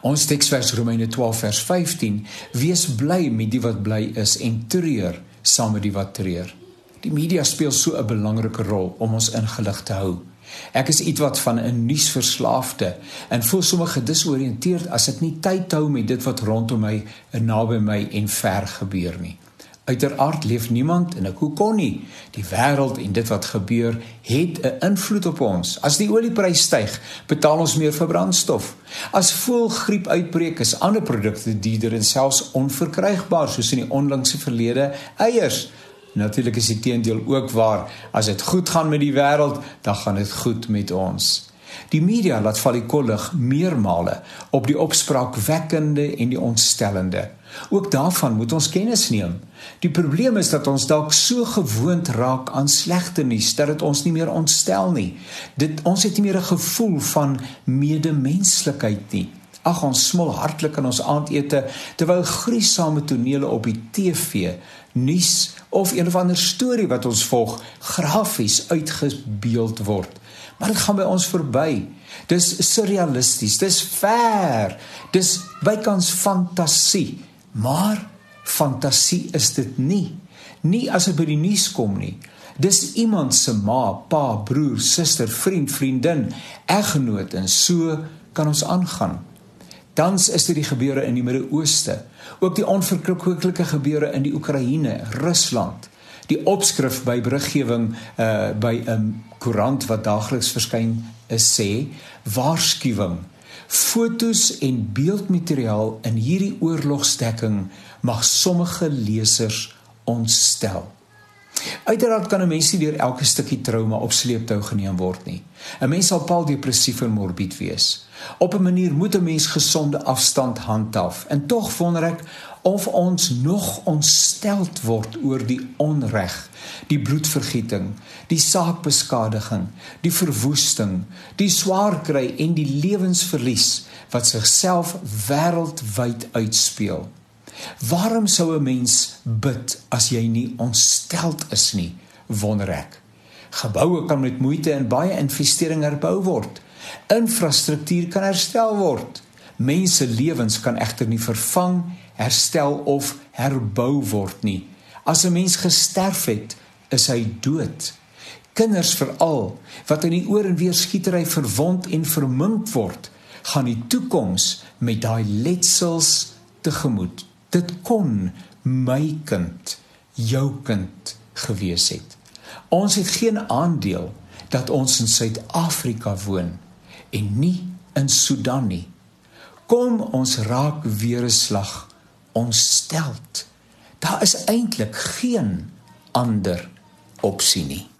Ons teksvers Romeine 12 vers 15: Wees bly met die wat bly is en treur saam met die wat treur. Die media speel so 'n belangrike rol om ons ingelig te hou. Ek is ietwat van 'n nuusverslaafde en voel sommer gedisoriënteerd as ek nie tyd hou met dit wat rondom my en naby my en ver gebeur nie. Uiteraard leef niemand en ek hoe kon nie. Die wêreld en dit wat gebeur het 'n invloed op ons. As die oliepryse styg, betaal ons meer vir brandstof. As voëlgriep uitbreek, is ander produkte duurder en selfs onverkrygbaar soos in die onlangse verlede eiers. Natuurlik is die teendeel ook waar. As dit goed gaan met die wêreld, dan gaan dit goed met ons. Die media laat val die kollig meermale op die opspraakwekkende en die ontstellende. Ook daarvan moet ons kennis neem. Die probleem is dat ons dalk so gewoond raak aan slegte nuus dat dit ons nie meer ontstel nie. Dit ons het nie meer 'n gevoel van medemenslikheid nie. Ag ons smil hartlik aan ons aandete terwyl gruisame tonele op die TV, nuus of een of ander storie wat ons volg grafies uitgebeeld word. Maar dit gaan by ons verby. Dis surrealisties, dis ver. Dis bykans fantasie. Maar fantasie is dit nie. Nie as dit by die nuus kom nie. Dis iemand se ma, pa, broer, suster, vriend, vriendin, eggenoot en so kan ons aangaan. Tans is dit die gebeure in die Midde-Ooste, ook die onverkwikkelike gebeure in die Oekraïne, Rusland. Die opskrif by beriggewing uh by 'n um, koerant wat daagliks verskyn is sê waarskuwing. Fotos en beeldmateriaal in hierdie oorlogsdekking mag sommige lesers ontstel. Uiteraard kan 'n mens nie deur elke stukkie trauma op sleeptou geneem word nie. 'n Mens sal paal depressief en morbied wees. Op 'n manier moet 'n mens gesonde afstand handhaaf. En tog wonder ek of ons nog ontsteld word oor die onreg, die bloedvergieting, die saakbeskadiging, die verwoesting, die swaar kry en die lewensverlies wat sigself wêreldwyd uitspeel. Waarom sou 'n mens bid as jy nie ontsteld is nie? Wonder ek. Geboue kan met moeite en baie investering herbou word. Infrastruktuur kan herstel word. Mense lewens kan egter nie vervang, herstel of herbou word nie. As 'n mens gesterf het, is hy dood. Kinders veral wat in die oor en weer skietery verwond en vermink word, gaan die toekoms met daai letsels tegemoet. Dit kon my kind, jou kind gewees het. Ons het geen aandeel dat ons in Suid-Afrika woon en nie in Sudan nie. Kom ons raak weer 'n slag ontsteld. Daar is eintlik geen ander opsie nie.